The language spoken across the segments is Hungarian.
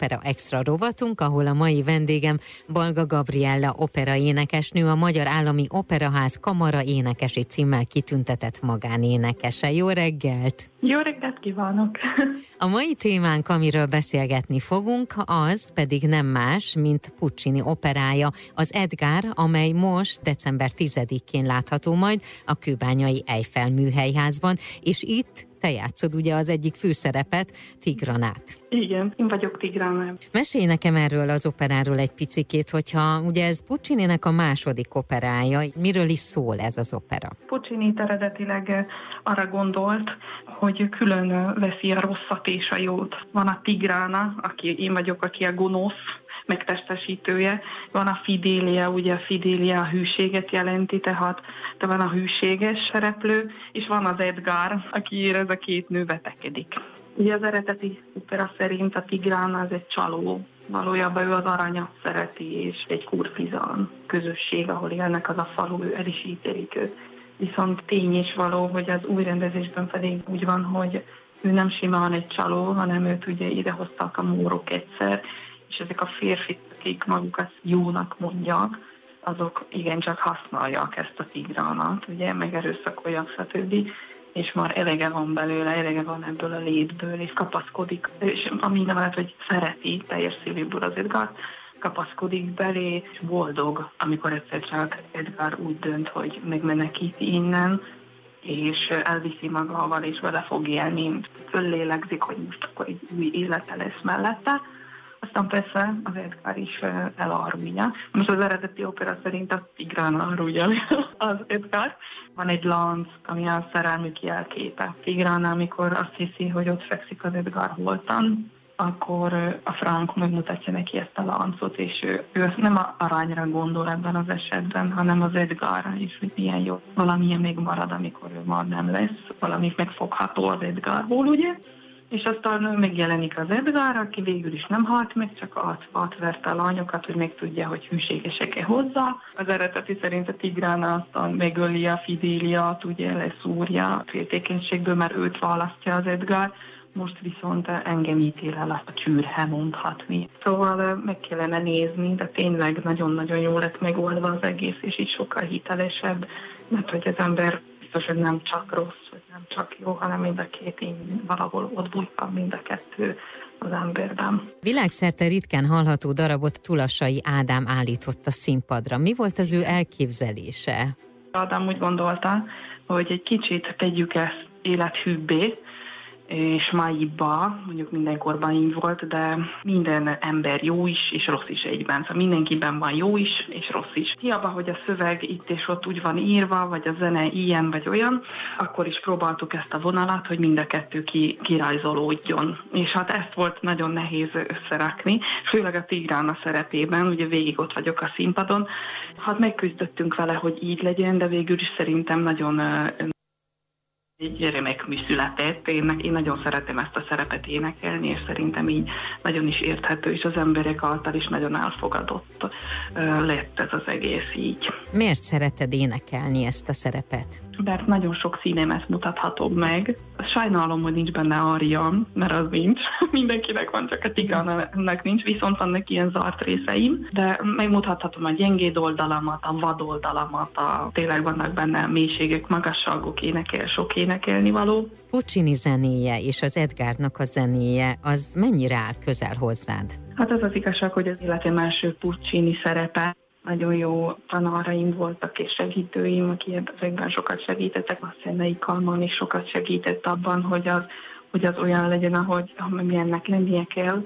Opera Extra rovatunk, ahol a mai vendégem Balga Gabriella opera énekesnő, a Magyar Állami Operaház kamara énekesi címmel kitüntetett magánénekese. Jó reggelt! Jó reggelt kívánok! A mai témánk, amiről beszélgetni fogunk, az pedig nem más, mint Puccini operája, az Edgar, amely most december 10-én látható majd a kőbányai Eiffel műhelyházban, és itt te játszod ugye az egyik főszerepet, Tigranát. Igen, én vagyok Tigranát. Mesélj nekem erről az operáról egy picikét, hogyha ugye ez Puccini-nek a második operája, miről is szól ez az opera? Puccini eredetileg arra gondolt, hogy külön veszi a rosszat és a jót. Van a Tigrána, aki én vagyok, aki a gonosz, megtestesítője. Van a Fidélia, ugye a Fidélia a hűséget jelenti, tehát de van a hűséges szereplő, és van az Edgar, aki ez a két nő vetekedik. Ugye az eredeti opera szerint a Tigrán az egy csaló, valójában ő az aranyat szereti, és egy kurfizan közösség, ahol élnek az a falu, ő el is ítélik őt. Viszont tény is való, hogy az új rendezésben pedig úgy van, hogy ő nem simán egy csaló, hanem őt ugye idehoztak a mórok egyszer, és ezek a férfik, akik magukat jónak mondják, azok igencsak használják ezt a tigránat, ugye, megerőszakolják, stb. És már elege van belőle, elege van ebből a létből, és kapaszkodik, és ami nem lehet, hogy szereti teljes szívéből az Edgar, kapaszkodik belé, és boldog, amikor egyszer csak Edgar úgy dönt, hogy megmenekít innen, és elviszi magával, és vele fog élni, föllélegzik, hogy most akkor egy új élete lesz mellette, aztán persze az Edgar is elárulja. Most az eredeti opera szerint a Tigrán árulja az Edgar. Van egy lánc, ami a szerelmük jelképe. Tigrán, amikor azt hiszi, hogy ott fekszik az Edgar holtan, akkor a Frank megmutatja neki ezt a láncot, és ő, ő nem a arányra gondol ebben az esetben, hanem az Edgarra is, hogy milyen jó. Valamilyen még marad, amikor ő már nem lesz, valami megfogható az Edgarból, ugye? És aztán megjelenik az Edgar, aki végül is nem halt meg, csak át, átverte a lányokat, hogy meg tudja, hogy hűségesek-e hozzá. Az eredeti szerint a Tigrána aztán megöli a Fidéliát, ugye leszúrja féltékenységből, mert őt választja az Edgar, most viszont engem ítél el a csűrhe mondhatni. Szóval meg kellene nézni, de tényleg nagyon-nagyon jól lett megoldva az egész, és így sokkal hitelesebb, mert hogy az ember biztos, hogy nem csak rossz, nem csak jó, hanem mind a két én valahol ott bújtam mind a kettő az emberben. Világszerte ritkán hallható darabot Tulassai Ádám állított a színpadra. Mi volt az ő elképzelése? Ádám úgy gondolta, hogy egy kicsit tegyük ezt élethűbbé, és máiba, mondjuk mindenkorban így volt, de minden ember jó is és rossz is egyben. Szóval mindenkiben van jó is és rossz is. Hiába, hogy a szöveg itt és ott úgy van írva, vagy a zene ilyen vagy olyan, akkor is próbáltuk ezt a vonalat, hogy mind a kettő ki, kirajzolódjon. És hát ezt volt nagyon nehéz összerakni, főleg a Tigrána szerepében, ugye végig ott vagyok a színpadon. Hát megküzdöttünk vele, hogy így legyen, de végül is szerintem nagyon egy remek műszületett. Én, én nagyon szeretem ezt a szerepet énekelni, és szerintem így nagyon is érthető, és az emberek által is nagyon elfogadott lett ez az egész így. Miért szereted énekelni ezt a szerepet? Mert nagyon sok színemet mutathatom meg. Sajnálom, hogy nincs benne Arian, mert az nincs. Mindenkinek van, csak a Tigának nincs, viszont vannak ilyen zárt részeim, de megmutathatom a gyengéd oldalamat, a vad oldalamat, a, tényleg vannak benne mélységek, magasságok, énekel, sok énekelni való. Puccini zenéje és az Edgárnak a zenéje, az mennyire áll közel hozzád? Hát az az igazság, hogy az életem első Puccini szerepe, nagyon jó tanáraim voltak és segítőim, akik ezekben sokat segítettek, a Szennei Kalman is sokat segített abban, hogy az, hogy az olyan legyen, ahogy milyennek lennie kell.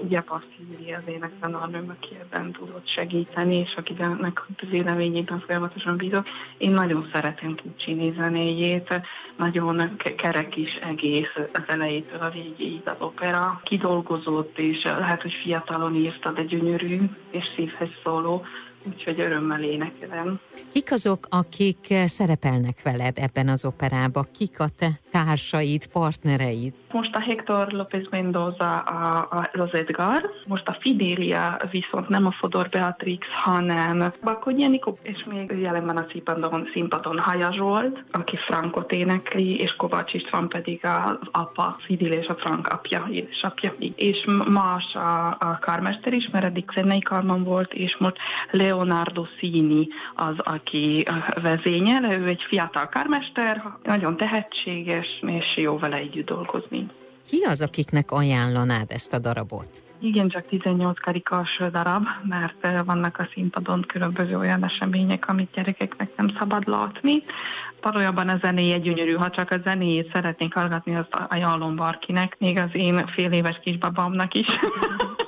Ugye Passzíri az énektanárnőm, aki ebben tudott segíteni, és akinek az véleményében folyamatosan bízok. Én nagyon szeretem Puccini zenéjét, nagyon kerek is egész az elejétől a végéig az opera. Kidolgozott, és lehet, hogy fiatalon írta, de gyönyörű és szívhez szóló úgyhogy örömmel énekelem. Kik azok, akik szerepelnek veled ebben az operában? Kik a te társaid, partnereid? Most a Hector López Mendoza a, a, az Edgar, most a Fidelia viszont nem a Fodor Beatrix, hanem Bakonyi és még jelenben a színpadon, színpadon Haja Zsolt, aki Frankot énekli, és Kovács István pedig az apa, Fidelia és a Frank apja, édesapja. És más a, a karmester is, mert eddig zenei karman volt, és most Leonardo Színi az, aki vezényel, ő egy fiatal karmester, nagyon tehetséges, és jó vele együtt dolgozni. Ki az, akiknek ajánlanád ezt a darabot? Igen, csak 18 karikas darab, mert vannak a színpadon különböző olyan események, amit gyerekeknek nem szabad látni. Valójában a zenéje gyönyörű, ha csak a zenéjét szeretnék hallgatni, azt ajánlom barkinek, még az én fél éves kisbabámnak is.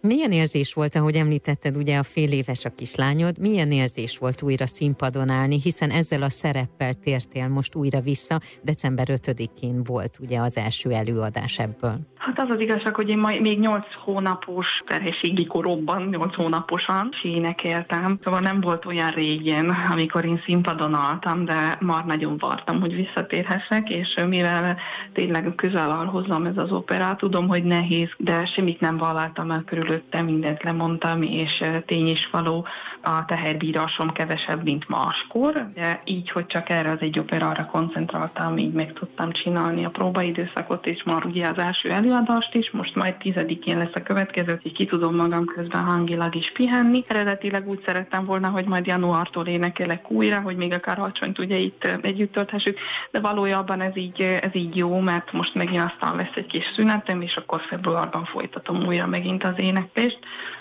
Milyen érzés volt, ahogy említetted, ugye a fél éves a kislányod, milyen érzés volt újra színpadon állni, hiszen ezzel a szereppel tértél most újra vissza, december 5-én volt ugye az első előadás ebből. Hát az az igazság, hogy én majd még 8 hónapos terhességi koromban, 8 hónaposan énekeltem, szóval nem volt olyan régen, amikor én színpadon álltam, de már nagyon vártam, hogy visszatérhessek, és mivel tényleg közel áll hozzám ez az operát, tudom, hogy nehéz, de semmit nem vállaltam el körülöttem, mindent lemondtam, és tény is való, a teherbírásom kevesebb, mint máskor, de így, hogy csak erre az egy operára koncentráltam, így meg tudtam csinálni a próbaidőszakot, és már ugye az első előadást is, most majd tizedikén lesz a következő, hogy ki tudom magam közben hangilag is pihenni. Eredetileg úgy szerettem volna, hogy majd januártól énekelek újra, hogy még a karácsonyt ugye itt együtt tölthessük, de valójában ez így, ez így jó, mert most megint aztán lesz egy kis szünetem, és akkor februárban folytatom újra megint az éneklést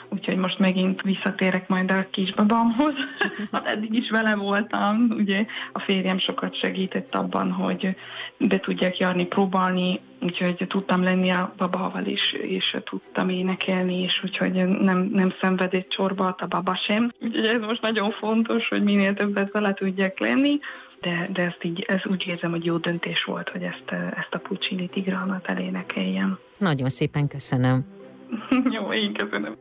úgyhogy most megint visszatérek majd a kisbabámhoz. hát eddig is vele voltam, ugye a férjem sokat segített abban, hogy be tudják járni, próbálni, úgyhogy tudtam lenni a babával is, és tudtam énekelni, és úgyhogy nem, nem szenvedett csorba a baba sem. Úgyhogy ez most nagyon fontos, hogy minél többet vele tudják lenni de, de ezt így, ez úgy érzem, hogy jó döntés volt, hogy ezt, ezt a Puccini tigrámat elénekeljem. Nagyon szépen köszönöm. jó, én köszönöm.